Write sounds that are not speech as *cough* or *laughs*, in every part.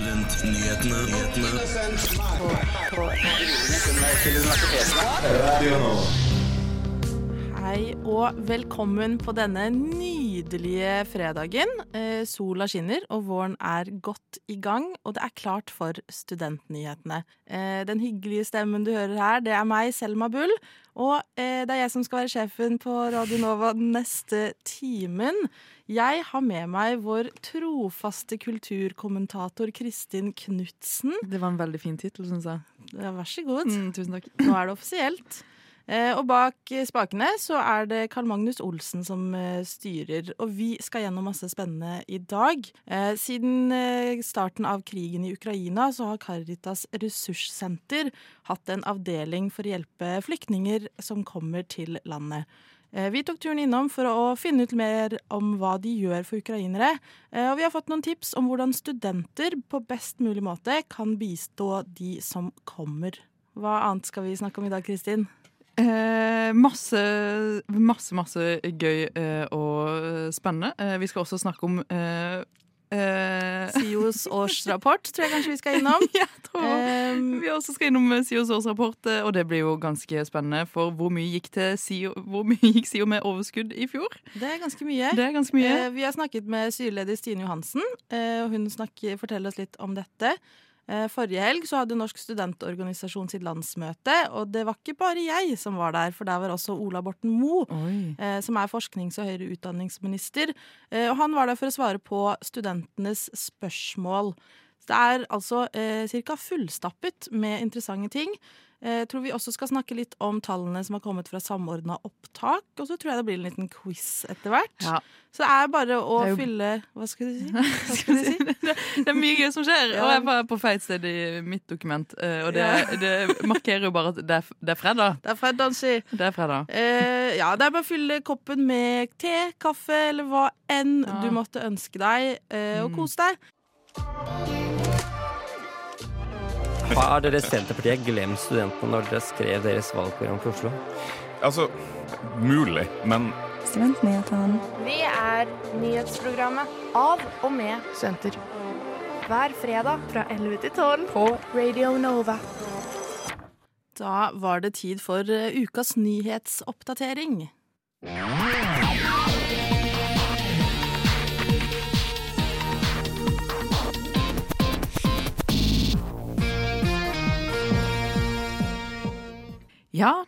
Studentnyhetene. Hei og velkommen på denne nydelige fredagen. Eh, sola skinner og våren er godt i gang, og det er klart for studentnyhetene. Eh, den hyggelige stemmen du hører her, det er meg, Selma Bull. Og eh, det er jeg som skal være sjefen på Radio Nova den neste timen. Jeg har med meg vår trofaste kulturkommentator Kristin Knutsen. Det var en veldig fin tittel, syns jeg. Ja, vær så god. Mm, tusen takk. Nå er det offisielt. Eh, og bak eh, spakene så er det Karl Magnus Olsen som eh, styrer. Og vi skal gjennom masse spennende i dag. Siden starten av krigen i Ukraina så har Caritas ressurssenter hatt en avdeling for å hjelpe flyktninger som kommer til landet. Vi tok turen innom for å finne ut mer om hva de gjør for ukrainere. Og vi har fått noen tips om hvordan studenter på best mulig måte kan bistå de som kommer. Hva annet skal vi snakke om i dag, Kristin? Eh, masse, masse, masse gøy eh, og spennende. Eh, vi skal også snakke om eh, eh, SIOs årsrapport tror jeg kanskje vi skal innom. *laughs* ja, tror Um, vi også skal innom SIOs årsrapport, eh, og det blir jo ganske spennende. For hvor mye gikk, til SIO, hvor mye gikk SIO med overskudd i fjor? det er ganske mye. Det er ganske mye. Eh, Vi har snakket med styreleder Stine Johansen, eh, og hun snakker, forteller oss litt om dette. Eh, Forrige helg så hadde Norsk studentorganisasjon sitt landsmøte, og det var ikke bare jeg som var der, for der var også Ola Borten Moe. Eh, som er forsknings- og høyere utdanningsminister. Eh, og han var der for å svare på studentenes spørsmål. Så det er altså eh, ca. fullstappet med interessante ting. Eh, Jeg tror vi også skal snakke litt om tallene som har kommet fra Samordna opptak. Og så tror jeg det blir en liten quiz etter hvert. Ja. Så det er bare å er jo- fylle Hva skal du *laughs* si? Skal du si? det, det er mye gøy som skjer, Ja. og jeg var på feil sted i mitt dokument. eh, Og det, det markerer jo bare at det er, det er fredag. Det er fredag, si. Det er fredag. Eh, ja, det er bare å fylle koppen med te, kaffe eller hva enn Ja. du måtte ønske deg, eh, og kose kos deg. Har dere Senterpartiet glemt studentene når dere skrev deres valgprogram for Oslo? Altså, mulig, men Studentnyhetene. Vi er nyhetsprogrammet av og med studenter. Hver fredag fra 11 til 12 på Radio Nova. Da var det tid for eh, ukas nyhetsoppdatering. Ja,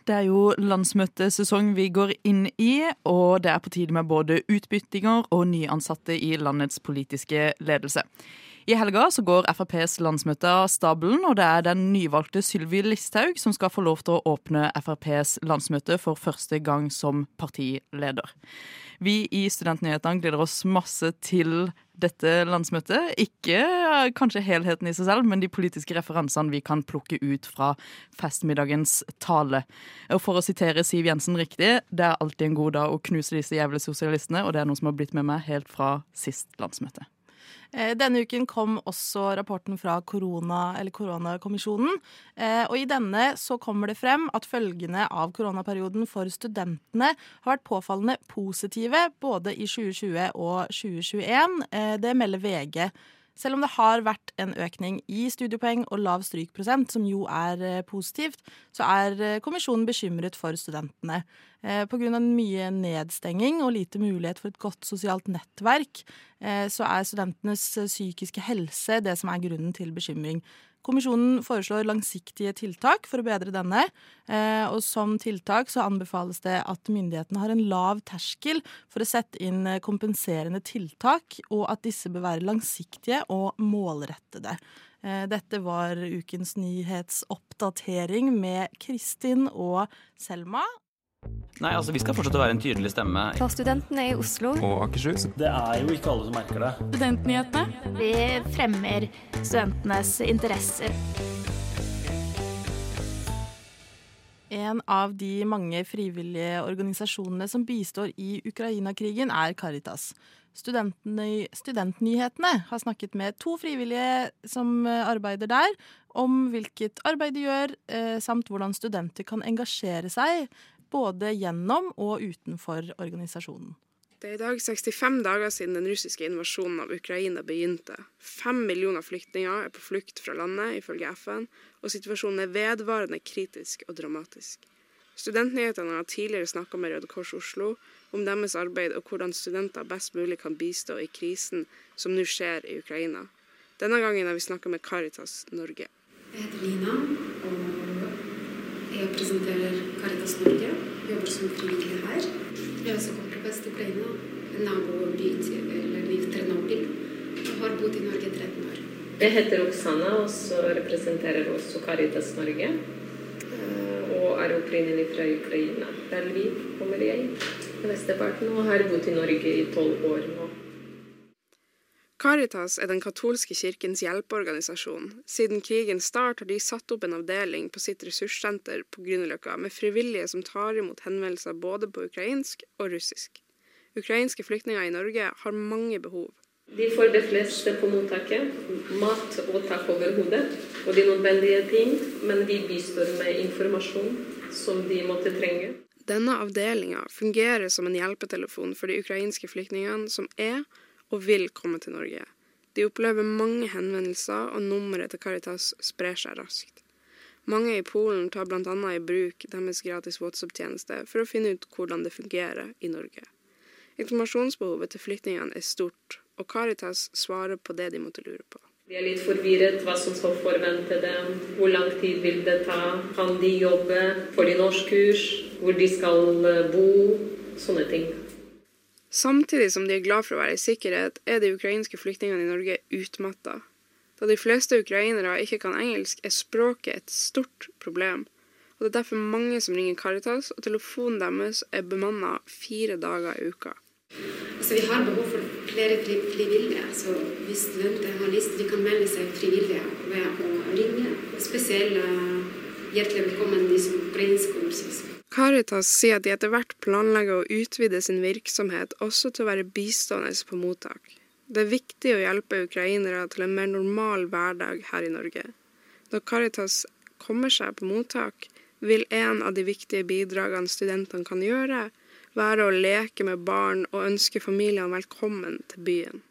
det er jo landsmøtesesong vi går inn i, og det er på tide med både utbyttinger og nyansatte i landets politiske ledelse. I helga så går FrPs landsmøte av stabelen, og det er den nyvalgte Sylvi Listhaug som skal få lov til å åpne FrPs landsmøte for første gang som partileder. Vi i Studentnyhetene gleder oss masse til dette landsmøtet. Ikke eh, kanskje helheten i seg selv, men de politiske referansene vi kan plukke ut fra festmiddagens tale. Og for å sitere Siv Jensen riktig, det er alltid en god dag å knuse disse jævle sosialistene, og det er noe som har blitt med meg helt fra sist landsmøte. Eh, Denne uken kom også rapporten fra korona, koronakommisjonen. Eh, Og i denne så kommer det frem at følgene av koronaperioden for studentene har vært påfallende positive både i 2020 og 2021. Eh, Det melder VG. Selv om det har vært en økning i studiepoeng og lav strykprosent, som jo er eh, positivt, så er eh, kommisjonen bekymret for studentene. Eh, Pga. mye nedstenging og lite mulighet for et godt sosialt nettverk, så er studentenes psykiske helse det som er grunnen til bekymring. Kommisjonen foreslår langsiktige tiltak for å bedre denne. eh, Og som tiltak så anbefales det at myndighetene har en lav terskel for å sette inn eh, kompenserende tiltak, og at disse bør være langsiktige og målrettede. Eh, Dette var ukens nyhetsoppdatering med Kristin og Selma. Nei, altså Vi skal fortsette å være en tydelig stemme. For studentene i Oslo. Og Akershus. Det er jo ikke alle som merker det. Studentnyhetene. Vi fremmer studentenes interesser. En av de mange frivillige organisasjonene som bistår i Ukraina-krigen, er Caritas. Studentny Studentnyhetene har snakket med to frivillige som eh, arbeider der, om hvilket arbeid de gjør, eh, samt hvordan studenter kan engasjere seg både gjennom og utenfor organisasjonen. Det er i dag 65 dager siden den russiske invasjonen av Ukraina begynte. Fem millioner flyktninger er på flukt fra landet, ifølge FN, og situasjonen er vedvarende kritisk og dramatisk. Studentnyhetene har tidligere snakka med Røde Kors Oslo om deres arbeid og hvordan studenter best mulig kan bistå i krisen som nå skjer i Ukraina. Denne gangen har vi snakka med Caritas Norge. Jeg heter Lina, og jeg presenterer Caritas Norge. Jobber som frivillig her. Jeg er også kommer fra Vest-Ukraina, en naboby til Lviv Trenobyl. Og har bodd i Norge 13 år. Jeg heter Oksana og så representerer også Caritas Norge. eh, Og er opprinnelig fra Ukraina. Der vi kommer jeg. Mesteparten og har bodd i Norge i tolv år nå. Caritas er den katolske kirkens hjelpeorganisasjon. Siden krigens start har de satt opp en avdeling på sitt ressurssenter på Grünerløkka med frivillige som tar imot henvendelser både på ukrainsk og russisk. Ukrainske flyktninger i Norge har mange behov. De får det fleste på mottaket. Mat og tak over hodet og de nødvendige ting. Men vi bistår med informasjon som de måtte trenge. Denne avdelinga fungerer som en hjelpetelefon for de ukrainske flyktningene som er og vil komme til Norge. De opplever mange henvendelser, og nummeret til Caritas sprer seg raskt. Mange i Polen tar bl.a. i bruk deres gratis WhatsApp-tjeneste for å finne ut hvordan det fungerer i Norge. Informasjonsbehovet til flyktningene er stort, og Caritas svarer på det de måtte lure på. De er litt forvirret hva som skal forvente dem. Hvor lang tid vil det ta? Kan de jobbe? Får de norskkurs? Hvor de skal eh, bo? Sånne ting. Samtidig som de er glad for å være i sikkerhet, er de ukrainske flyktningene i Norge utmatta. Da de fleste ukrainere ikke kan engelsk, er språket et stort problem. Og Det er derfor mange som ringer Caritas, og telefonen deres er bemanna fire dager i uka. Altså, vi har behov for flere fri frivillige. Så hvis studenter har lyst, de kan melde seg frivillige ved å ringe. Spesielt hjertelig velkommen de som ukrainske og russiske. Caritas sier at de etter hvert planlegger å utvide sin virksomhet også til å være bistående på mottak. Det er viktig å hjelpe ukrainere til en mer normal hverdag her i Norge. Når Caritas kommer seg på mottak, vil en av de viktige bidragene studentene kan gjøre, være å leke med barn og ønske familiene velkommen til byen.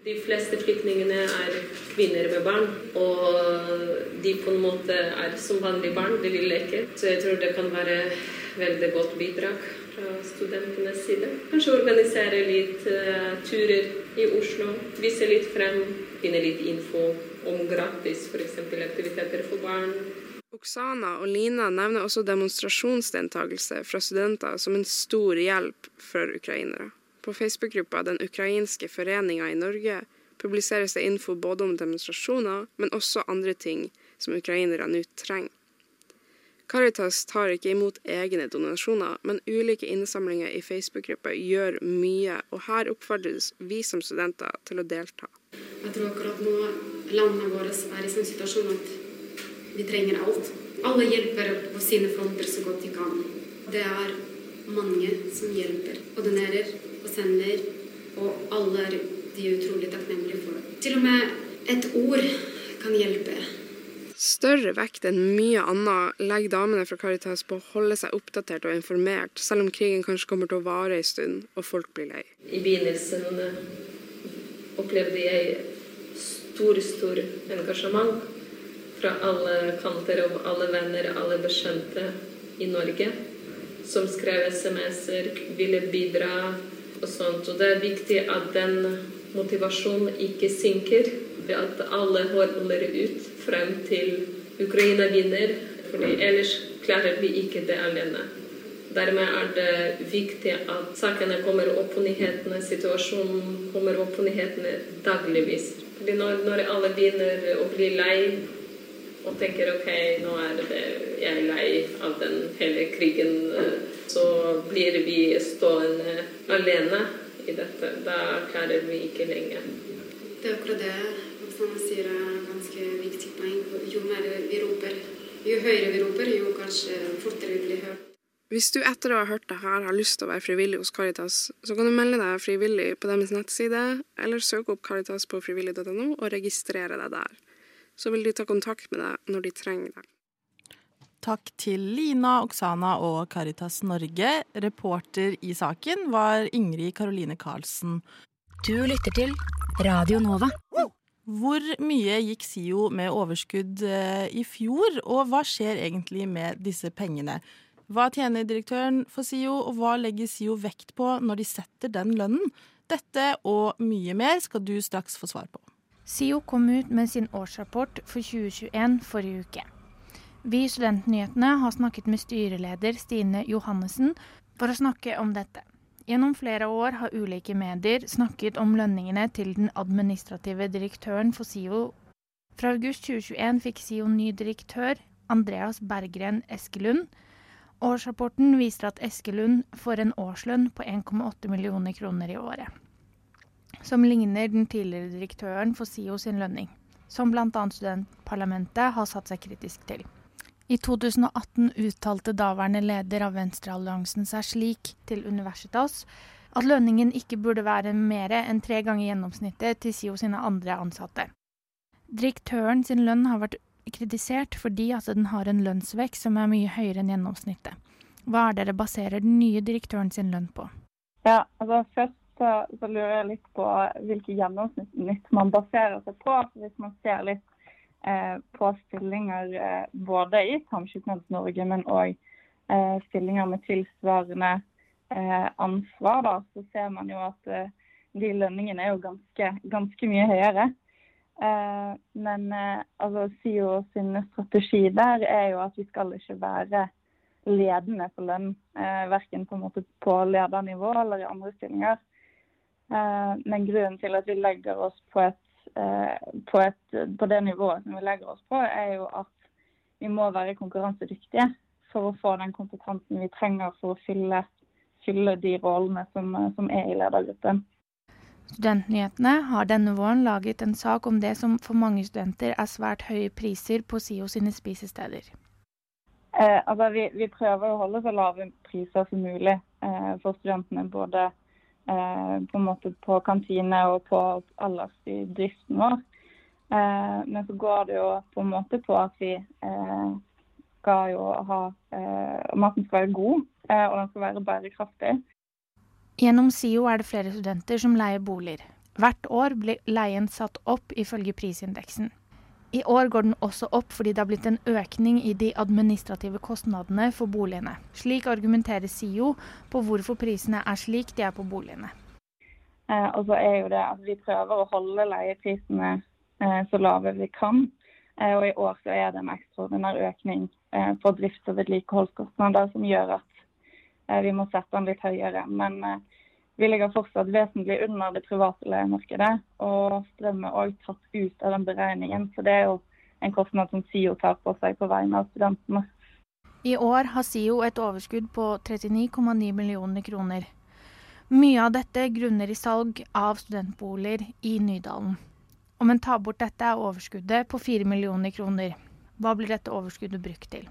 De fleste flyktningene er kvinner med barn, og de på en måte er som vanlige barn, de vil leke. Så jeg tror det kan være veldig godt bidrag fra studentenes side. Kanskje organisere litt uh, turer i Oslo, vise litt frem, finne litt info om gratis f.eks. aktiviteter for barn. Oksana og Lina nevner også demonstrasjonsdeltakelse fra studenter som en stor hjelp for ukrainere. På Facebook-gruppa Den ukrainske foreninga i Norge publiseres det info både om demonstrasjoner, men også andre ting som ukrainere nå trenger. Caritas tar ikke imot egne donasjoner, men ulike innsamlinger i Facebook-grupper gjør mye, og her oppfordres vi som studenter til å delta. Jeg tror akkurat nå landene våre er i sånn situasjon at vi trenger alt. Alle hjelper på sine fronter så godt de kan. Det er mange som hjelper og donerer og sender, og alle er de utrolig takknemlige for. Til og med et ord kan hjelpe. Større vekt enn mye annet legger damene fra Caritas på å holde seg oppdatert og informert, selv om krigen kanskje kommer til å vare en stund og folk blir lei. I begynnelsen opplevde jeg stor, stor engasjement fra alle kanter og alle venner, alle bekjente i Norge, som skrev SMS-er, ville bidra og sånt. Og det er viktig at den motivasjonen ikke synker, ved at alle holder ut frem til Ukraina vinner. fordi ellers klarer vi ikke det alene. Dermed er det viktig at sakene kommer opp på nyhetene, situasjonen kommer opp på nyhetene dagligvis. Fordi når, når alle begynner å bli lei og tenker ok, nå er det jeg er lei av den hele krigen, så blir vi stående alene i dette. Da klarer vi ikke lenger. Det er akkurat det Oksana sier er ganske viktig poeng. Jo mer vi roper, jo høyere vi roper, jo kanskje fortere vi blir hørt. Hvis du etter å ha hørt det her har lyst til å være frivillig hos Caritas, så kan du melde deg frivillig på deres nettside, eller søke opp Caritas på frivillig.no og registrere deg der. Så vil de ta kontakt med deg når de trenger deg. Takk til Lina, Oksana og Caritas Norge. Reporter i saken var Ingrid Karoline Karlsen. Du lytter til Radio Nova. Hvor mye gikk SIO med overskudd eh, i fjor, og hva skjer egentlig med disse pengene? Hva tjener direktøren for SIO, og hva legger SIO vekt på når de setter den lønnen? Dette og mye mer skal du straks få svar på. SIO kom ut med sin årsrapport for 2021 forrige uke. Vi i Studentnyhetene har snakket med styreleder Stine Johannessen for å snakke om dette. Gjennom flere år har ulike medier snakket om lønningene til den administrative direktøren for SIO. Fra august 2021 fikk SIO ny direktør, Andreas Berggren Eskelund. Årsrapporten viser at Eskelund får en årslønn på 1,8 millioner kroner i året. Som ligner den tidligere direktøren for SIO sin lønning, som bl.a. studentparlamentet har satt seg kritisk til. I 2018 uttalte daværende leder av Venstrealliansen seg slik til Universitas at lønningen ikke burde være mer enn tre ganger gjennomsnittet til SIO sine andre ansatte. Direktøren sin lønn har vært kritisert fordi at den har en lønnsvekst som er mye høyere enn gjennomsnittet. Hva er det dere baserer den nye direktøren sin lønn på? Ja, altså Først så, så lurer jeg litt på hvilke gjennomsnitt man baserer seg på. Hvis man ser litt Eh, på stillinger eh, både i Samskipnads-Norge, men òg eh, stillinger med tilsvarende ansvar, da, så ser man jo at de lønningene er jo ganske, ganske mye høyere. Men altså, SIO sin strategi der er jo at vi skal ikke være ledende på lønn. Verken på, på ledernivå eller i andre stillinger. Men grunnen til at vi legger oss på et Eh, på, et, på, det nivået som vi legger oss på, er jo at vi må være konkurransedyktige for å få den kompetansen vi trenger for å fylle, fylle de rollene som, som, er i ledergruppen. Studentnyhetene har denne våren laget en sak om det som for mange studenter er svært høye priser på SIO sine spisesteder. Eh, altså vi, vi, prøver å holde så lave priser som mulig eh, for studentene. Både Eh, på en måte på kantine og på ellers i driften vår. Eh, men så går det jo på en måte på at vi eh, skal jo ha Maten skal være god, og den skal være bærekraftig. Gjennom SIO er det flere studenter som leier boliger. Hvert år blir leien satt opp ifølge prisindeksen. I år går den også opp fordi det har blitt en økning i de administrative kostnadene for boligene. Slik argumenterer SIO på hvorfor prisene er slik de er på boligene. Eh, og så er jo det at Vi prøver å holde leieprisene eh, så lave vi kan. Eh, og I år så er det en ekstraordinær økning eh, på drifts- og vedlikeholdskostnader som gjør at eh, vi må sette den litt høyere. Men eh, vi ligger fortsatt vesentlig under det private leiemarkedet, og strøm er òg tatt ut av den beregningen. Så det er jo en kostnad som SIO tar på seg på vegne av studentene. I år har SIO et overskudd på 39,9 millioner kroner. Mye av dette grunner i salg av studentboliger i Nydalen. Om en tar bort dette, er overskuddet på 4 millioner kroner. Hva blir dette overskuddet brukt til?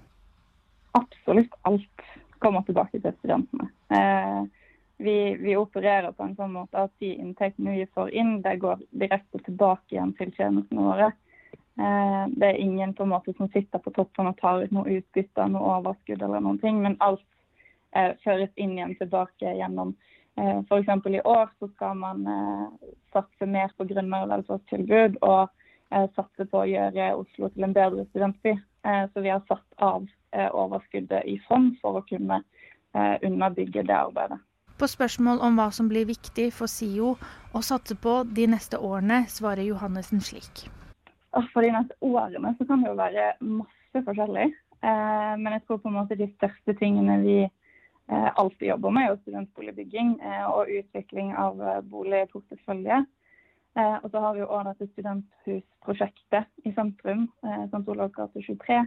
Absolutt alt kommer tilbake til studentene. Eh, vi, vi, opererer på en sånn måte at de inntektene vi får inn, det går direkte tilbake igjen til tjenestene våre. Eh, det er ingen på en måte som sitter på toppen og tar ut noe utbytte, noe overskudd eller noen ting, men alt eh, føres inn igjen tilbake gjennom eh, F.eks. i år så skal man eh, satse mer på grunnervelferdstilbud og eh, satse på å gjøre Oslo til en bedre studentby. Eh, så vi har satt av eh, overskuddet i fond for å kunne underbygge det arbeidet. På spørsmål om hva som blir viktig for SIO å satse på de neste årene, svarer Johannessen slik. For de neste årene så kan det jo være masse forskjellig. Eh, men jeg tror på en måte de største tingene vi eh, alltid jobber med, er jo studentboligbygging eh, og utvikling av boligportefølje. Og så har vi jo òg dette studenthusprosjektet i sentrum, St. Olavs gate 23,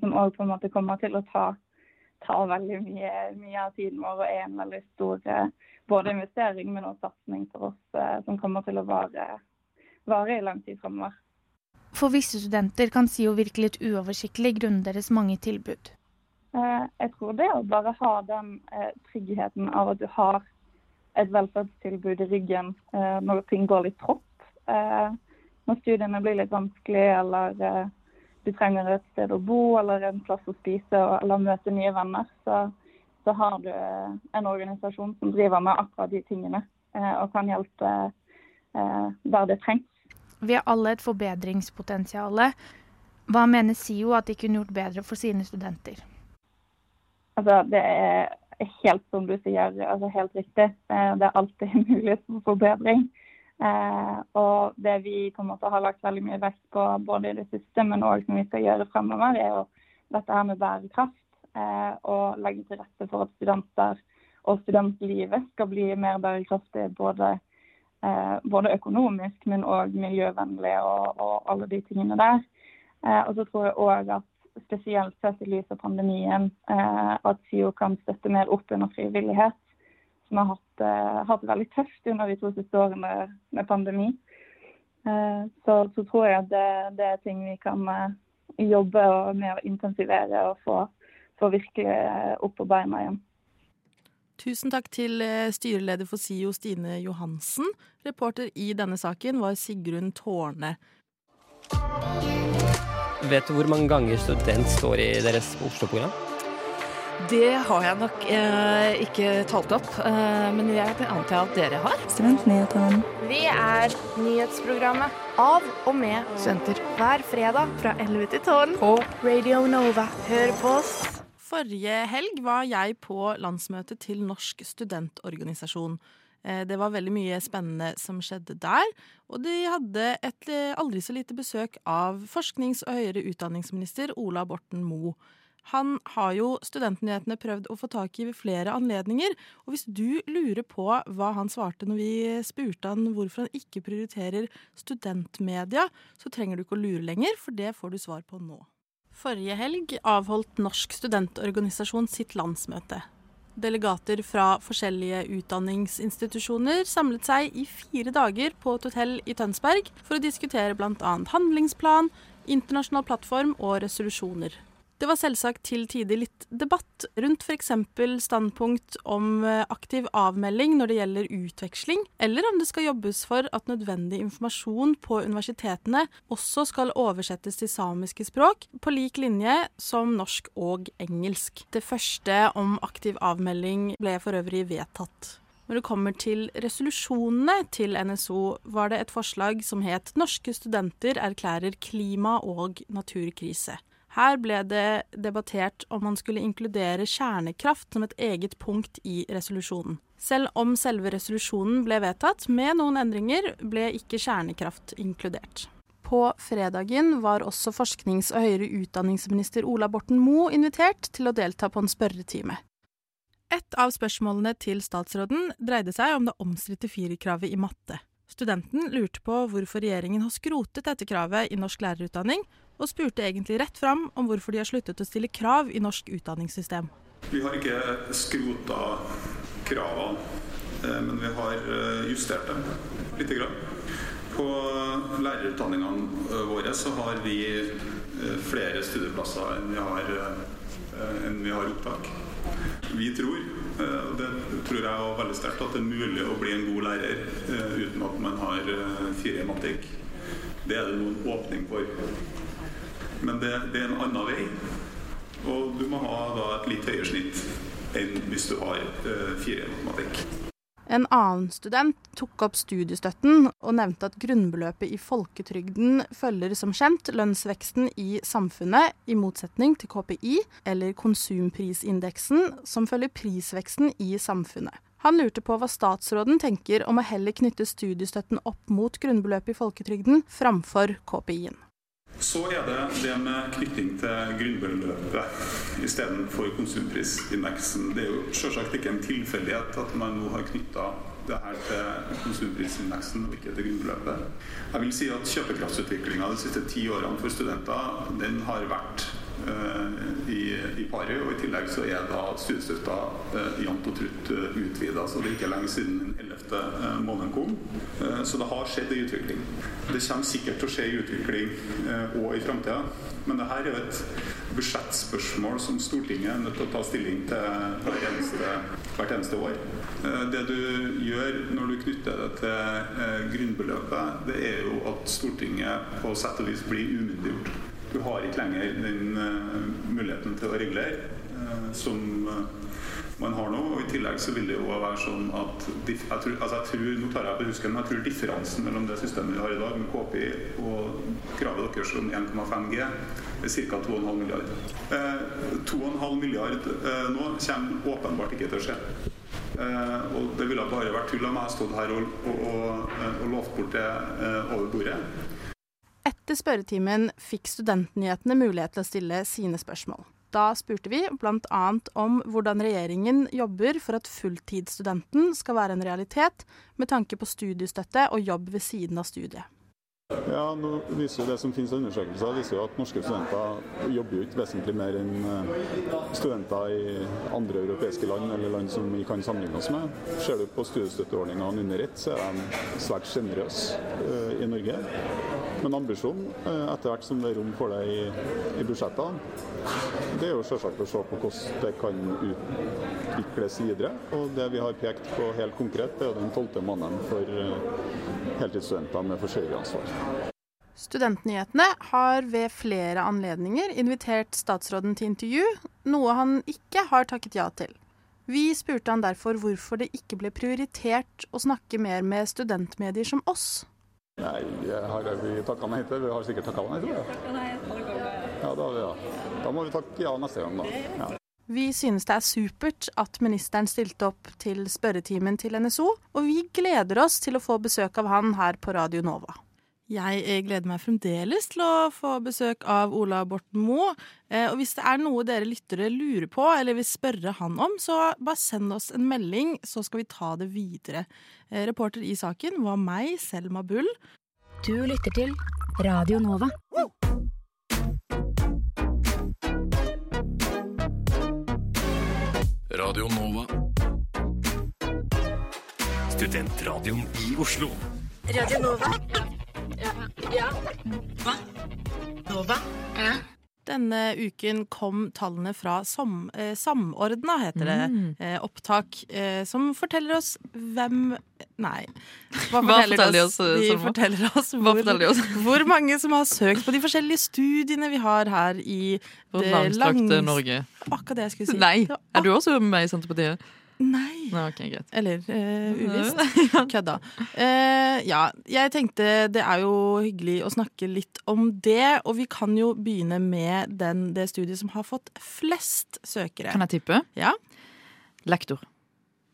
som òg på en måte kommer til å ta tar veldig mye, mye, av tiden vår og er en veldig stor eh, både investering, men også satsing for oss eh, som kommer til å vare, vare i lang tid fremover. For visse studenter kan SIO virke litt uoversiktlig grunnet deres mange tilbud. Eh, jeg tror det å bare ha den tryggheten av at du har et velferdstilbud i ryggen når ting går litt trått. Når studiene blir litt vanskelig eller du trenger et sted å bo eller en plass å spise eller møte nye venner, så, så har du en organisasjon som driver med akkurat de tingene og kan hjelpe der det trengs. Vi har alle et forbedringspotensial. Hva mener SIO at de kunne gjort bedre for sine studenter? Altså, det er helt som du sier, altså helt riktig. Det er alltid *laughs* mulighet for forbedring. Eh, og det vi på en måte har lagt veldig mye vekt på både i det siste, men òg som vi skal gjøre fremover, er jo dette her med bærekraft. Eh, og legge til rette for at studenter og studentlivet skal bli mer bærekraftig både, eh, både økonomisk, men òg miljøvennlig og, og, alle de tingene der. Og så tror jeg òg at spesielt sett i lys av pandemien, at SIO kan støtte mer opp under frivillighet som har hatt, uh, hatt, det veldig tøft under de to siste årene med pandemi. Uh, så, så, tror jeg at det, det, er ting vi kan uh, jobbe med å intensivere og få, få virkelig opp på beina igjen. Tusen takk til styreleder for SIO Stine Johansen. Reporter i denne saken var Sigrun Tårne. Vet du hvor mange ganger student står i deres Oslo-program? Det har jeg nok eh, ikke talt opp, eh, men jeg antar at dere har. Studentnyhetene. Vi er nyhetsprogrammet av og med studenter. Hver fredag fra 11 til 12 på Radio Nova. Hør på oss. Forrige helg var jeg på landsmøtet til Norsk studentorganisasjon. Eh, det var veldig mye spennende som skjedde der. Og de hadde et eh, aldri så lite besøk av forsknings- og høyere utdanningsminister Ola Borten Moe. Han har jo Studentnyhetene prøvd å få tak i ved flere anledninger. Og hvis du lurer på hva han svarte når vi spurte han hvorfor han ikke prioriterer studentmedia, så trenger du ikke å lure lenger, for det får du svar på nå. Forrige helg avholdt Norsk studentorganisasjon sitt landsmøte. Delegater fra forskjellige utdanningsinstitusjoner samlet seg i fire dager på et hotell i Tønsberg for å diskutere bl.a. handlingsplan, internasjonal plattform og resolusjoner. Det var selvsagt til tider litt debatt rundt f.eks. standpunkt om eh, aktiv avmelding når det gjelder utveksling, eller om det skal jobbes for at nødvendig informasjon på universitetene også skal oversettes til samiske språk, på lik linje som norsk og engelsk. Det første om aktiv avmelding ble for øvrig vedtatt. Når det kommer til resolusjonene til NSO, var det et forslag som het 'Norske studenter erklærer klima- og naturkrise'. Her ble det debattert om man skulle inkludere kjernekraft som et eget punkt i resolusjonen. Selv om selve resolusjonen ble vedtatt med noen endringer, ble ikke kjernekraft inkludert. På fredagen var også forsknings- og høyere utdanningsminister Ola Borten Moe invitert til å delta på en spørretime. Et av spørsmålene til statsråden dreide seg om det omstridte firerkravet i matte. Studenten lurte på hvorfor regjeringen har skrotet dette kravet i norsk lærerutdanning, og spurte egentlig rett fram om hvorfor de har sluttet å stille krav i norsk utdanningssystem. Vi har ikke skrota kravene, eh, men vi har eh, justert dem lite grann. På lærerutdanningene eh, våre så har vi flere studieplasser enn vi har, enn vi har opptak. Vi tror, og det tror jeg er veldig sterkt, at det er mulig å bli en god lærer uten at man har fire i matematikk. Det er det noen åpning for. Men det, det, er en annen vei. Og du må ha da, et litt høyere snitt enn hvis du har eh, fire i matematikk. En annen student tok opp studiestøtten og nevnte at grunnbeløpet i folketrygden følger som kjent lønnsveksten i samfunnet, i motsetning til KPI, eller konsumprisindeksen, som følger prisveksten i samfunnet. Han lurte på hva statsråden tenker om å heller knytte studiestøtten opp mot grunnbeløpet i folketrygden framfor KPI-en. Så er det det med knytting til grunnbeløpet istedenfor konsumprisindeksen. Det er jo selvsagt ikke en tilfeldighet at man nå har knytta det her til konsumprisindeksen og ikke til grunnbeløpet. Jeg vil si at kjøpekraftsutviklinga de siste ti årene for studenter den har vært i, i paret. Og i tillegg så er da studiestøtta eh, jevnt og trutt eh, utvida. Så det er ikke lenge siden den 11. Eh, måneden kom. Eh, så det har skjedd en utvikling. Det kommer sikkert til å skje en utvikling òg eh, i framtida. Men det her er jo et budsjettspørsmål som Stortinget er nødt til å ta stilling til hvert eneste, hvert eneste år. Det du gjør når du knytter det til grunnbeløpet, det er jo at Stortinget på sett og vis blir umyndiggjort. Du har ikke lenger den uh, muligheten til å regulere uh, som eh, man har nå. og I tillegg så vil det jo være sånn at jeg tror, altså jeg tror, Nå tar jeg på husken, men jeg tror differansen mellom det systemet vi har i dag med KPI og kravet deres om 1,5 G er ca. 2,5 milliard. Eh, 2,5 milliard eh, nå kommer åpenbart ikke til å skje. Eh, og det ville bare vært tull om jeg stå her og, og, og, og lovt bort det over bordet. Etter spørretimen fikk studentnyhetene mulighet til å stille sine spørsmål. Da spurte vi bl.a. om hvordan regjeringen jobber for at fulltidsstudenten skal være en realitet, med tanke på studiestøtte og jobb ved siden av studiet. Ja, nå viser jo Det som finnes av undersøkelser, viser jo at norske studenter jobber jo ikke vesentlig mer enn eh, studenter i andre europeiske land eller land som vi kan sammenligne oss med. Ser du på studiestøtteordningene under ett, så er de svært sjenerøse eh, i Norge. Men ambisjonen, eh, etter hvert som det er rom for det i, i budsjettene, det er jo selvsagt å se på hvordan det kan utvikles videre. Og det vi har pekt på helt konkret, det er jo den tolvte måneden for heltidsstudenter med forsørgeransvar. Studentnyhetene har ved flere anledninger invitert statsråden til intervju, noe han ikke har takket ja til. Vi spurte han derfor hvorfor det ikke ble prioritert å snakke mer med studentmedier som oss. Nei, har vi takka nei til? Vi har sikkert takka nei til det. Ja, da, ja. da må vi takke ja neste gang, da. Ja. Vi synes det er supert at ministeren stilte opp til spørretimen til NSO, og vi gleder oss til å få besøk av han her på Radio Nova. Jeg eh, gleder meg fremdeles til å få besøk av Ola Borten Moe. Eh, Og hvis det er noe dere lyttere lurer på eller vil spørre han om, så bare send oss en melding, så skal vi ta det videre. Eh, Reporter i saken var meg, Selma Bull. Du lytter til Radio Nova. Radio Nova. Studentradioen i Oslo. Radio Nova. Ja. ja. Hva? Nova? Ja. Denne uken kom tallene fra sam, eh, Samordna, heter det, Mm. eh, opptak, eh, som forteller oss hvem Nei. Hva Hva forteller oss, eh, De Selma? forteller oss hvor, forteller oss? *laughs* hvor mange som har søkt på de forskjellige studiene vi har her i Vårt det langstrakte langs- Norge. Akkurat det jeg skulle si. Nei. Er du også med i Senterpartiet? Nei. Nei, okay. Eller eh, uvisst. *laughs* Kødda. Eh, ja, jeg tenkte det er jo hyggelig å snakke litt om det, og vi kan jo begynne med den, det studiet som har fått flest søkere. Kan jeg tippe? Ja. Lektor.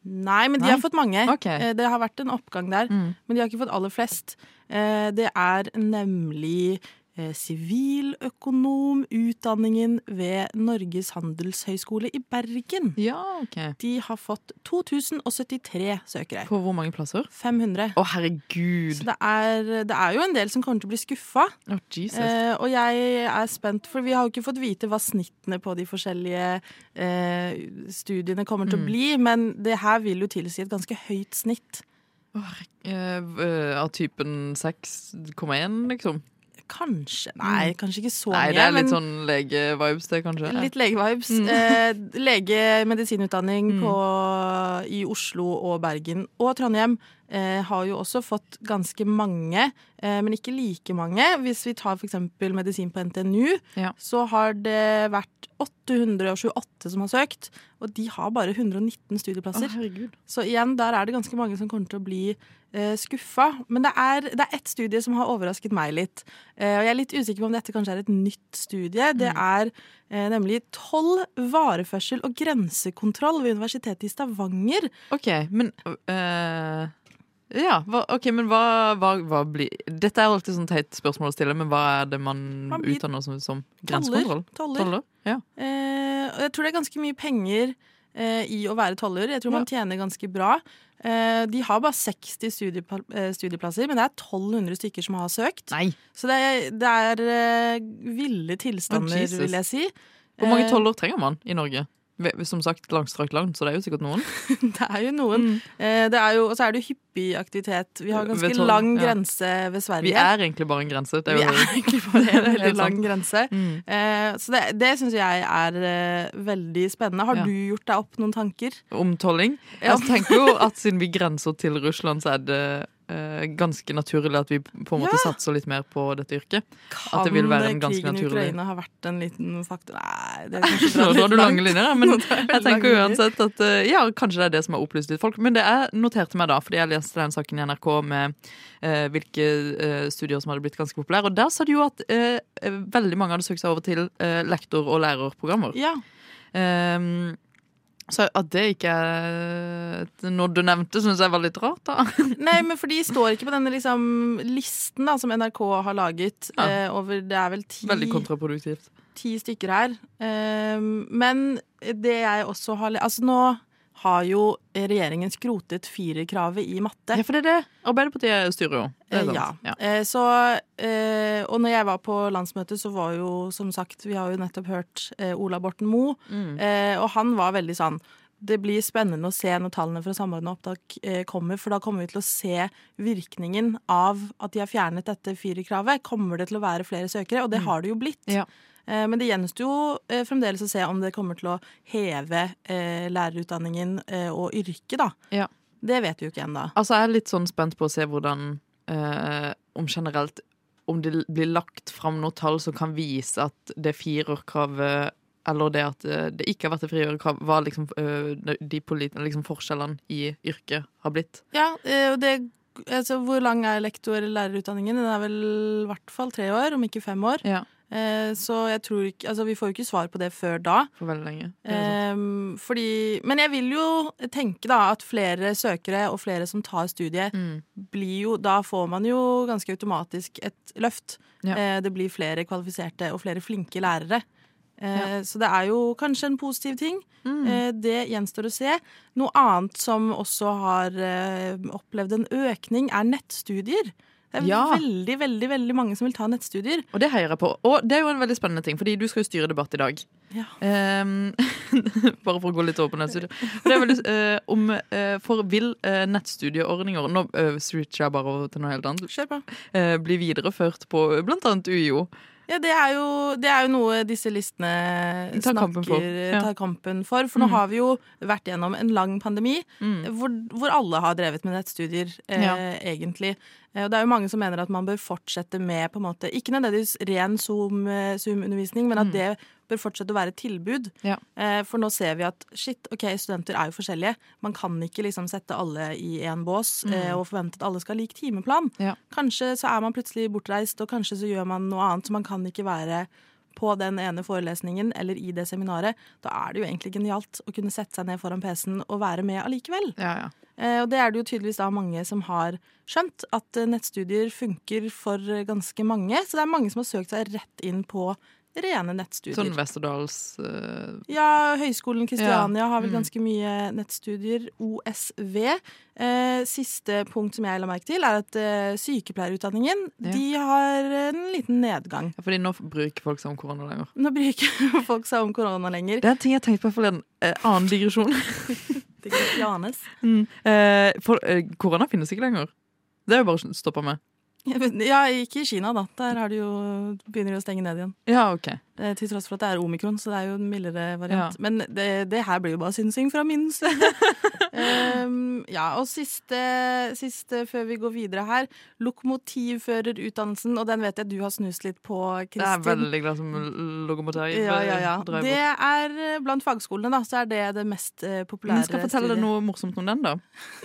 Nei, men de Nei? har fått mange. Okay. Eh, Det har vært en oppgang der, Mm. men de har ikke fått aller flest. Eh, Det er nemlig eh, siviløkonomutdanningen ved Norges handelshøyskole i Bergen. Ja, ok. De har fått 2073 søkere. På hvor mange plasser? 500. Å, herregud. Så det er, det er jo en del som kommer til å bli skuffa. Å, Jesus. Eh, og jeg er spent, for vi har jo ikke fått vite hva snittene på de forskjellige eh, studiene kommer til Mm. å bli, men det her vil jo tilsi et ganske høyt snitt. Eh, v- Av typen 6,1, liksom? Kanskje. Nei, kanskje ikke så Nei, mye. det er litt sånn legevibes, det, kanskje. litt legevibes. Mm. Eh, Lege-medisinutdanning Mm. på- i Oslo og Bergen og Trondheim eh, har jo også fått ganske mange, eh, men ikke like mange. Hvis vi tar f.eks. medisin på NTNU, Ja. så har det vært 828 som har søkt, og de har bare 119 studieplasser. Å. Så igjen, der er det ganske mange som kommer til å bli eh, skuffa. Men det er, det er ett studie som har overrasket meg litt. Eh, og jeg er litt usikker på om dette kanskje er et nytt studie. Det er eh, nemlig toll, vareførsel og grensekontroll ved Universitetet i Stavanger. OK, men øh, Ja, hva, ok, men hva, hva, hva blir Dette er alltid sånn teit spørsmål å stille, men hva er det man, Man blir utdanner som, som Toller. grensekontroll? Toller. Ja. Eh, og jeg tror det er ganske mye penger eh, i å være toller. Jeg tror man tjener ganske bra. Eh, de har bare 60 studiepla eh, studieplasser, men det er 1200 stykker som har søkt. Nei. Så det det er eh, ville tilstander, oh, vil jeg si. Hvor mange Eh, toller trenger man i Norge? Som sagt, langstrakt land, så det er jo sikkert noen. *laughs* Det er jo noen. Mm. det er jo, og så er det jo hyppig aktivitet. Vi har ganske toll, lang ja. grense ved Sverige. Vi er egentlig bare en grense. Det er Vi er *laughs* egentlig bare en *laughs* veldig lang grense. Mm. Eh, så det, det syns jeg er eh, veldig spennende. Har Ja. du gjort deg opp noen tanker? Om tolling? Ja. Jeg tenker jo at siden vi grenser til Russland, så er det eh, ganske naturlig at vi på en måte Ja. satser litt mer på dette yrket. Kan at det vil være en ganske krigen i naturlig Ukraina ha vært en liten faktor Nei, det er *laughs* kanskje Nå drar du lange linjer, *laughs* men jeg tenker uansett at eh, ja, kanskje det er det som har opplyst litt folk. Men det jeg noterte meg da, fordi jeg leste den saken i NRK med eh, hvilke eh, studier som hadde blitt ganske populære, og der sa de jo at eh, veldig mange hadde søkt seg over til eh, lektor- og lærerprogrammer. Ja. Ehm, så at det ikke er noe du nevnte, syns jeg var litt rart, da. *laughs* Nei, men for de står ikke på denne liksom, listen da, som NRK har laget Ja. eh, over Det er vel ti, Veldig kontraproduktivt. ti stykker her. Eh, men det jeg også har Altså nå har jo regjeringen skrotet firerkravet i matte. Ja, for det er det. Arbeiderpartiet styrer jo. Det Eh. Ja. Ja. Eh, Så, eh, og når jeg var på landsmøtet, så var jo som sagt Vi har jo nettopp hørt Ola Borten Moe, Mm. og han var veldig sånn det blir spennende å se når tallene fra Samordna opptak kommer, for da kommer vi til å se virkningen av at de har fjernet dette firerkravet. Kommer det til å være flere søkere? Og det Mm. har det jo blitt. Ja. Eh, Men det gjenstår jo eh, fremdeles å se om det kommer til å heve eh, lærerutdanningen og yrket, da. Ja. Det vet vi jo ikke ennå. Altså, jeg er litt sånn spent på å se hvordan eh, Om generelt Om det blir lagt fram noen tall som kan vise at det firerkravet eller det at det ikke har vært et frigjørekrav, hva liksom, de liksom forskjellene i yrket har blitt. Ja, og det Altså, hvor lang er lektor- eller lærerutdanningen? Den er vel i hvert fall tre år, om ikke fem år. Ja. Eh, så jeg tror ikke Altså, vi får jo ikke svar på det før da. For veldig lenge. Eh, fordi Men jeg vil jo tenke da at flere søkere og flere som tar studiet, Mm. blir jo Da får man jo ganske automatisk et løft. Ja. Eh, det blir flere kvalifiserte og flere flinke lærere. Eh, Ja. Så det er jo kanskje en positiv ting. Mm. Eh, det gjenstår å se. Noe annet som også har opplevd en økning, er nettstudier. Det er Ja. veldig, veldig veldig mange som vil ta nettstudier. Og det heier jeg på. Og det er jo en veldig spennende ting, fordi du skal jo styre debatt i dag. Ja. Um, *laughs* bare for å gå litt over på nettstudier. Er eh, om, eh, for vil uh, nettstudieordninger Nå uh, switcher jeg bare over til noe helt annet. Kjør på. eh, bli videreført på blant annet UiO. Ja, det er, jo, det er jo noe disse listene Tar kampen for, ja. tar kampen for. For nå Mm. har vi jo vært gjennom en lang pandemi Mm. hvor, hvor alle har drevet med nettstudier, eh, Ja. egentlig. Eh, Og det er jo mange som mener at man bør fortsette med på en måte, ikke nødvendigvis ren Zoom, eh, Zoom-undervisning, men at Mm. det bør fortsette å være et tilbud. Ja. Eh, For nå ser vi at shit, ok, studenter er jo forskjellige. Man kan ikke liksom sette alle i én bås Mm. eh, og forvente at alle skal ha lik timeplan. Ja. Kanskje så er man plutselig bortreist, og kanskje så gjør man noe annet, så man kan ikke være på den ene forelesningen eller i det seminaret. Da er det jo egentlig genialt å kunne sette seg ned foran PC-en og være med allikevel. Ja, ja. Eh, Og det er det jo tydeligvis da mange som har skjønt, at nettstudier funker for ganske mange. Så det er mange som har søkt seg rett inn på rene nettstudier. Sånn Westerdals uh... Ja, Høgskolen Kristiania Ja, har vel mm. ganske mye nettstudier. OSV. Eh, siste punkt som jeg la merke til, er at eh, sykepleierutdanningen Ja. de har en liten nedgang. ja, Fordi nå bruker folk seg om korona lenger. Nå bruker *laughs* folk seg om korona lenger. Det er en ting jeg tenkte på forleden. Eh, annen digresjon. *laughs* Janes. Mm. Eh, for eh, korona finnes ikke lenger. Det er jo bare stoppa med. Ja, ikke i Kina, da. Der har de jo, begynner de å stenge ned igjen. Ja, ok. Eh, Til tross for at det er omikron, så det er jo en mildere variant. Ja. Men det, det her blir jo bare synsing fra min side. um, *laughs* ja, og siste, siste før vi går videre her. Lokomotivførerutdannelsen, og den vet jeg du har snust litt på, Kristin. Jeg er veldig glad som lokomotiv. Ja, ja, ja. Det er eh, blant fagskolene, da, så er det det mest uh, populære Men skal jeg fortelle deg noe morsomt om den, da?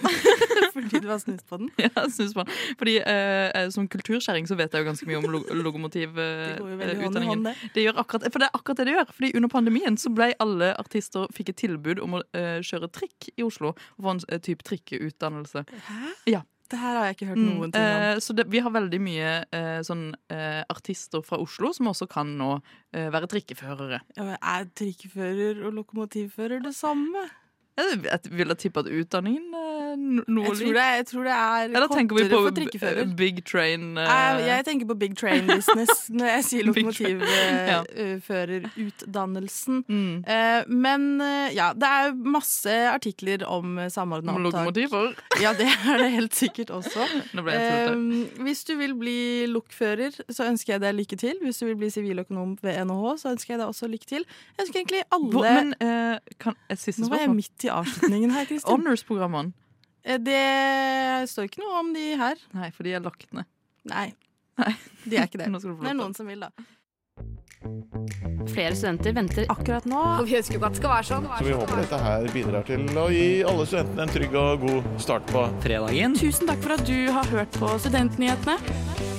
*laughs* Fordi du har snust på den? *laughs* Ja, snust på den. Fordi eh, Som kulturskjæring så vet jeg jo ganske mye om lo lokomotivutdanningen. hånd, det. det gjør akkurat, for det er akkurat det det gjør. Fordi Under pandemien så ble alle artister fikk et tilbud om å uh, kjøre trikk i Oslo. Og få en uh, type trikkeutdannelse. Hæ? Ja. Det her har jeg ikke hørt Mm, noen ting om. eh, så det, vi har veldig mye eh, sånn eh, artister fra Oslo som også kan nå eh, være trikkeførere. Ja, men Er trikkefører og lokomotivfører det samme? Jeg, vil ha tippet at utdanningen er no- noe Jeg tror det, jeg tror det er Eller tenker vi på eh, Big Train Uh... Jeg, jeg tenker på big train business *laughs* når jeg sier lokomotivførerutdannelsen. *laughs* Mm. Eh, men eh, ja, det er masse artikler om eh, samordna opptak. lokomotiver? Ja, det er det helt sikkert også. *laughs* Eh, hvis du vil bli lokfører, så ønsker jeg deg lykke til. Hvis du vil bli siviløkonom ved NHH, så ønsker jeg deg også lykke til. Jeg ønsker egentlig alle Hvor, men eh, kan, Nå var jeg midt i avslutningen her, Kristin. *laughs* Honors-programmene. Eh, Det står ikke noe om de her. Nei, for de er lagt ned. Nei. De er ikke det. *laughs* Nå skal du Det er noen som vil, da. Flere studenter venter akkurat nå. Og vi ønsker jo at det skal være sånn. Så vi håper dette her bidrar til å gi alle studentene en trygg og god start på fredagen. Tusen takk for at du har hørt på Studentnyhetene.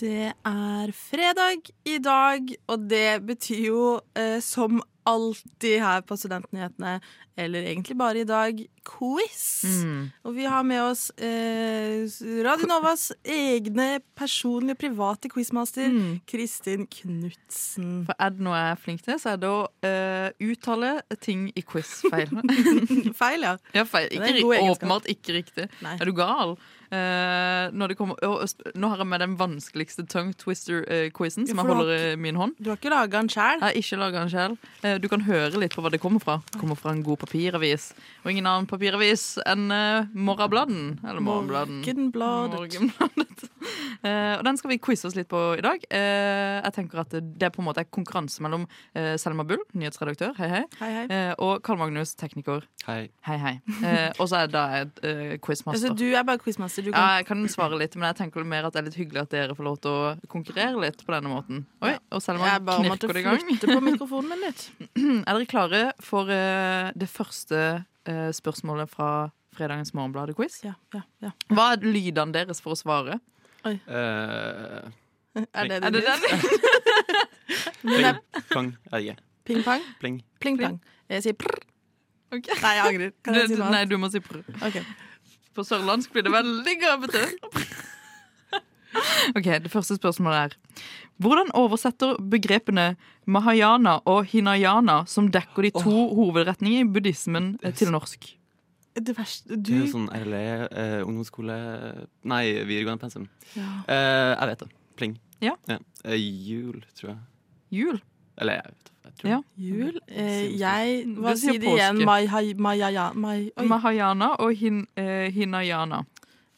Det er fredag i dag, og det betyr jo eh, som alltid her på Studentnyhetene, eller egentlig bare i dag, quiz. Mm. Og vi har med oss eh, Radio Novas egne personlige private quizmaster, Kristin Knutsen. For er det noe jeg er flink til, så er det å eh, uttale ting i quiz feil. *laughs* feil, ja. Ja, feil. Det Ikke, åpenbart ikke riktig. Nei. Er du gal? Eh, når det kommer, nå har jeg med den vanskeligste tongue twister-quizen som jeg holder i min hånd. Du har ikke laga den sjæl? Jeg har ikke laga den sjøl. Du kan høre litt på hva det kommer fra. Det kommer fra en god papiravis. Og ingen annen papiravis enn uh, Morrabladen. Eller Morgenbladen. Morgenbladet. Morgenbladet. Uh, *laughs* og den skal vi quize oss litt på i dag. Uh, jeg tenker at Det er på en måte konkurranse mellom uh, Selma Bull, nyhetsredaktør, hei hei, Hei, hei. eh, og Karl Magnus, tekniker. Hei. Hei, hei. Eh, og så er det da et uh, quizmaster. Altså, du er bare quizmaster. Du Ja, jeg kan svare litt, men jeg tenker mer at det er litt hyggelig at dere får lov til å konkurrere litt på denne måten. Oi, og Selma Jeg bare måtte knirker det i gang. flytte på *laughs* mikrofonen min litt. *clears throat* Er dere klare for uh, det første uh, spørsmålet fra fredagens Morgenbladet-quiz? Ja, ja, ja. Hva er lydene deres for å svare? Oi. *laughs* Er det Er det den? *laughs* pling, Nei, pling, jeg ikke. Ping-pang? Pling. Pling-plang. Jeg sier prr. Okay. Nei, jeg angrer. Kan jeg si noe Nei, du må si prr. Ok. På sørlandsk blir det veldig grøvete. Ok, Det første spørsmålet er Hvordan oversetter begrepene mahayana og hinayana, som dekker de to hovedretningene i buddhismen, eh, til norsk? Det verste Det er Du sånn RLE, eh, ungdomsskole Nei, videregående pensum. Ja. Eh, jeg vet det. Pling. Ja. Eh, jul, tror jeg. Jul? Eller jeg vet ikke. Ja. Jul eh, Jeg Hva sier sier de igjen? Mahayana og hin, eh, hinayana.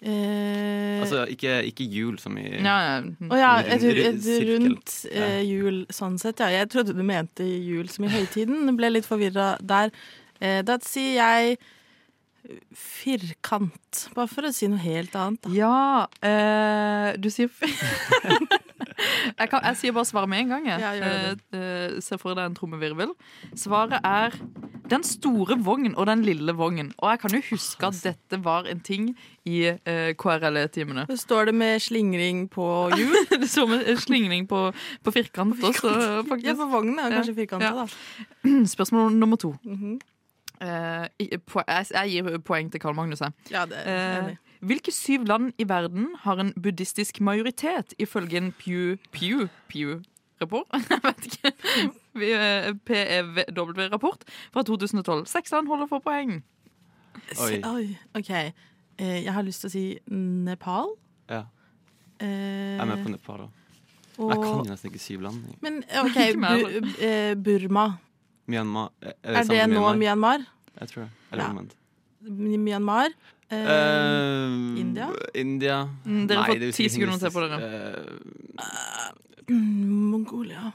Eh, Altså ikke, ikke jul som i Ja, ja. Oh, ja, et, Rund- et sirkel. rundt eh, jul sånn sett, ja. Jeg trodde du mente jul som i høytiden. Ble litt forvirra der. Eh, da sier jeg firkant. Bare for å si noe helt annet, da. Ja, eh, du sier jeg, kan, jeg sier bare svaret med en gang. Jeg. Ja, jeg uh, eh, se for deg en trommevirvel. Svaret er den store vogn og den lille vogn. Og jeg kan jo huske at dette var en ting i uh, KRLE-timene. Så står det med slingring på hjul. *laughs* det står med slingring på, på firkant også, *laughs* faktisk. Ja, for vognen er kanskje firkanta, Ja. da. *clears throat* Spørsmål nummer to. Mm -hmm. uh, jeg, jeg gir poeng til Karl Magnus. Jeg. Ja, det er Eh, enig. Hvilke syv land i verden har en buddhistisk majoritet, ifølge en Pew Pew Pew Rapport? *laughs* Jeg vet ikke. Eh, PEW-rapport fra 2012. Seks land holder for poeng. Se- Oi, OK. Eh, jeg har lyst til å si Nepal. Ja. Eh, Jeg er med på Nepal, da. og- Jeg kan jo nesten ikke syv land. Men *laughs* OK, Ikke Bu eh, Burma. Myanmar Er, Er det nå Myanmar? Jeg tror det. Eller Ja. omvendt. Myanmar? Eh, uh, India? India. Mm, dere har jo ti sekunder sekunder til på dere. Uh, Mongolia.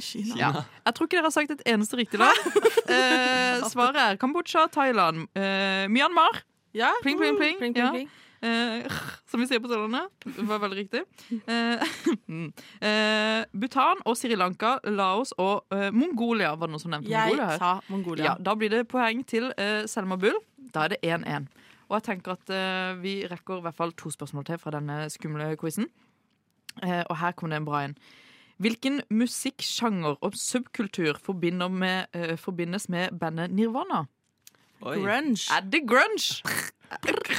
Kina. Ja. Jeg tror ikke dere har sagt et eneste riktig land. *laughs* Eh, svaret er Kambodsja, Thailand, eh, Myanmar. Ja. Pling, pling, pling. Pling, pling, Ja. Eh, *laughs* som vi sier på Sørlandet. Det var veldig riktig. Eh, *laughs* mm. eh, Bhutan og Sri Lanka, Laos og eh, Mongolia. Var det noen som nevnte Jeg Mongolia her? sa Mongolia. Ja, da blir det poeng til eh, Selma Bull. Da er det 1-1. Og jeg tenker at eh, vi rekker i hvert fall to spørsmål til fra denne skumle quizen. Eh, og her kommer det en bra en. Hvilken musikksjanger og subkultur forbinder med, forbindes med bandet Nirvana? Oi. Grunge. Er det grunge?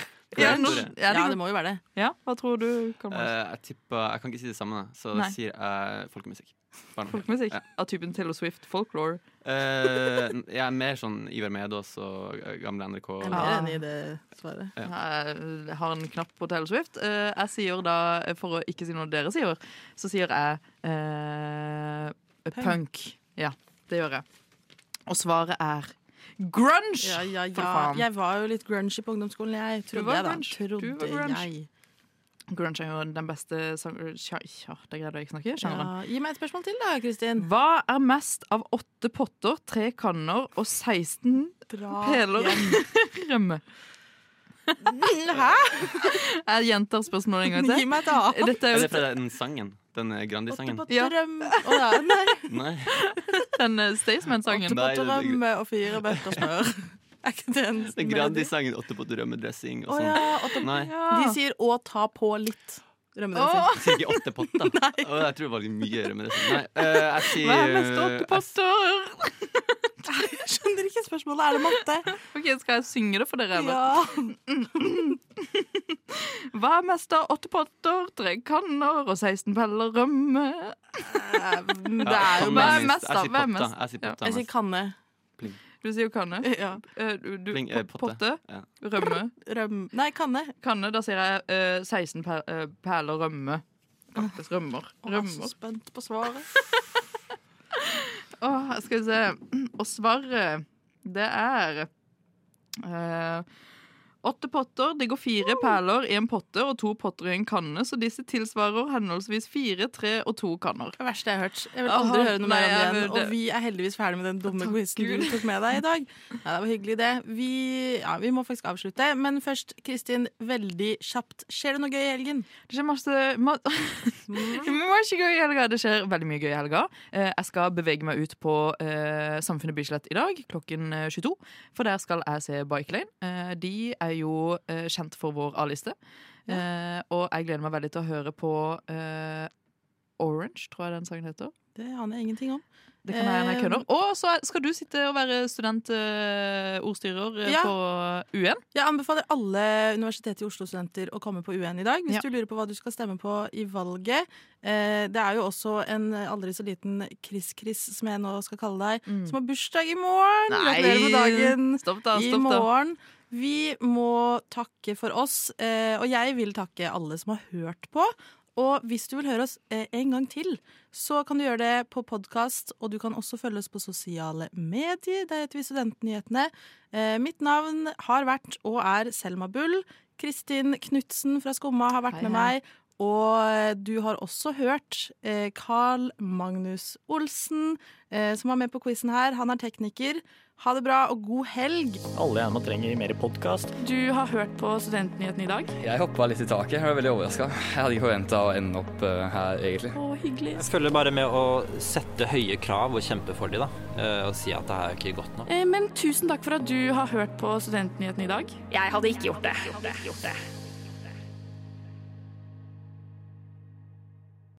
*laughs* Ja, nå- det. er Ja, det må jo være det. Ja, hva tror du? Karl Magnus? Eh, jeg tipper Jeg kan ikke si det samme, så Nei. sier jeg folkemusikk. Folkemusikk? Ja. Av typen Taylor Swift, folklore? Uh, jeg er mer sånn Ivar Medås og gamle NRK. Jeg er mer enig i det svaret. Jeg har en knapp på Taylor Swift. Uh, Jeg sier da, for å ikke si noe dere sier, så sier jeg eh, Punk. punk. Ja, det gjør jeg. Og svaret er grunge! Ja, ja, For faen. Jeg var jo litt grunge på ungdomsskolen, jeg. Du Trodde var jeg, da. grunge. Du var grunge. jeg. Grunge er jo den beste ja, Tja, tja, det greide jeg ikke snakke. Ja, gi meg et spørsmål til, da, Kristin. Hva er mest av åtte potter, tre kanner og 16 Dra Peler rømme. *laughs* Hæ? *laughs* Jeg gjentar spørsmålet en gang til. Gi meg et annet. Dette er Er det fra den sangen? Den eh, Grandi-sangen? Ja. Drøm Å ja, *laughs* nei. Nei. Den uh, Staysman-sangen. *laughs* Åtte på drøm og fire bøtter smør. Er ikke det en Den melodi? Grandi-sangen 'Åtte på drømmedressing' og sånn. ja, åtte Nei. De sier 'å ta på litt' rømmedressing. Sier ikke åtte potter? *laughs* Å, jeg tror det var mye rømmedressing. Nei, eh, jeg sier Hva er mest åtte eh, potter? Skjønner ikke spørsmålet. Er det matte? *laughs* Ok, Skal jeg synge det for dere? eller? Ja. *laughs* Hva er mest av åtte potter, tre kanner og 16 peller rømme? Det er jo Hva er mest av? Hva er mest? Jeg sier Ja. Jeg sier kanne. Du sier jo kanne. *laughs* Ja. Eh, Du, du, Pling, eh, potte. potte. Ja. Rømme. Røm... Nei, kanne. Kanne, da sier jeg eh, 16 per, eh, perler rømme. Faktisk rømmer. Å, jeg er så spent på svaret. Åh, skal vi se. Og svaret, det er eh, Åtte potter. Det går fire perler i en potte og to potter i en kanne, så disse tilsvarer henholdsvis fire, tre og to kanner. Det verste jeg har hørt. Jeg vil aldri aldri høre noe mer om det igjen. Og vi er heldigvis ferdig med den dumme quizen du tok med deg i dag. Ja, det var hyggelig, det. Vi, ja, vi må faktisk avslutte. Men først, Kristin, veldig kjapt. Skjer det noe gøy i helgen? Det skjer masse ma *laughs* Masse gøy i helga. Det skjer veldig mye gøy i helga. Eh, jeg skal bevege meg ut på eh, Samfunnet Bislett i dag klokken eh, 22. For der skal jeg se Bike Lane. De er jo eh, kjent for vår A-liste. Eh, og jeg gleder meg veldig til å høre på eh, Orange, tror jeg den sangen heter. Det aner jeg ingenting om. Det kan være jeg Eh, kødder. Og så skal du sitte og være studentordstyrer eh, Ja. på UN. Jeg anbefaler alle Universitetet i Oslo-studenter å komme på UN i dag. Hvis Ja. du lurer på hva du skal stemme på i valget. Eh, det er jo også en aldri så liten Chris-Chris, som jeg nå skal kalle deg, som har bursdag i morgen. Mm. Gratulerer med dagen stopp da, i stopp da. morgen. Vi må takke for oss, eh, og jeg vil takke alle som har hørt på. Og hvis du vil høre oss eh, en gang til, så kan du gjøre det på podkast. Og du kan også følge oss på sosiale medier. Der heter vi Studentnyhetene. Eh, mitt navn har vært og er Selma Bull. Kristin Knutsen fra Skumma har vært Hei, med hei. meg. Og du har også hørt Carl Magnus Olsen, som var med på quizen her. Han er tekniker. Ha det bra og god helg. Alle gjerne trenger mer podkast. Du har hørt på Studentnyhetene i dag? Jeg hoppa litt i taket. Jeg var veldig overraska. Jeg hadde ikke forventa å ende opp eh, her, egentlig. Å, hyggelig. Jeg følger bare med å sette høye krav og kjempe for dem, da. Eh, Og si at det her er ikke godt nok. Eh, Men tusen takk for at du har hørt på Studentnyhetene i dag. Jeg hadde ikke gjort det. Gjort det. Gjort det.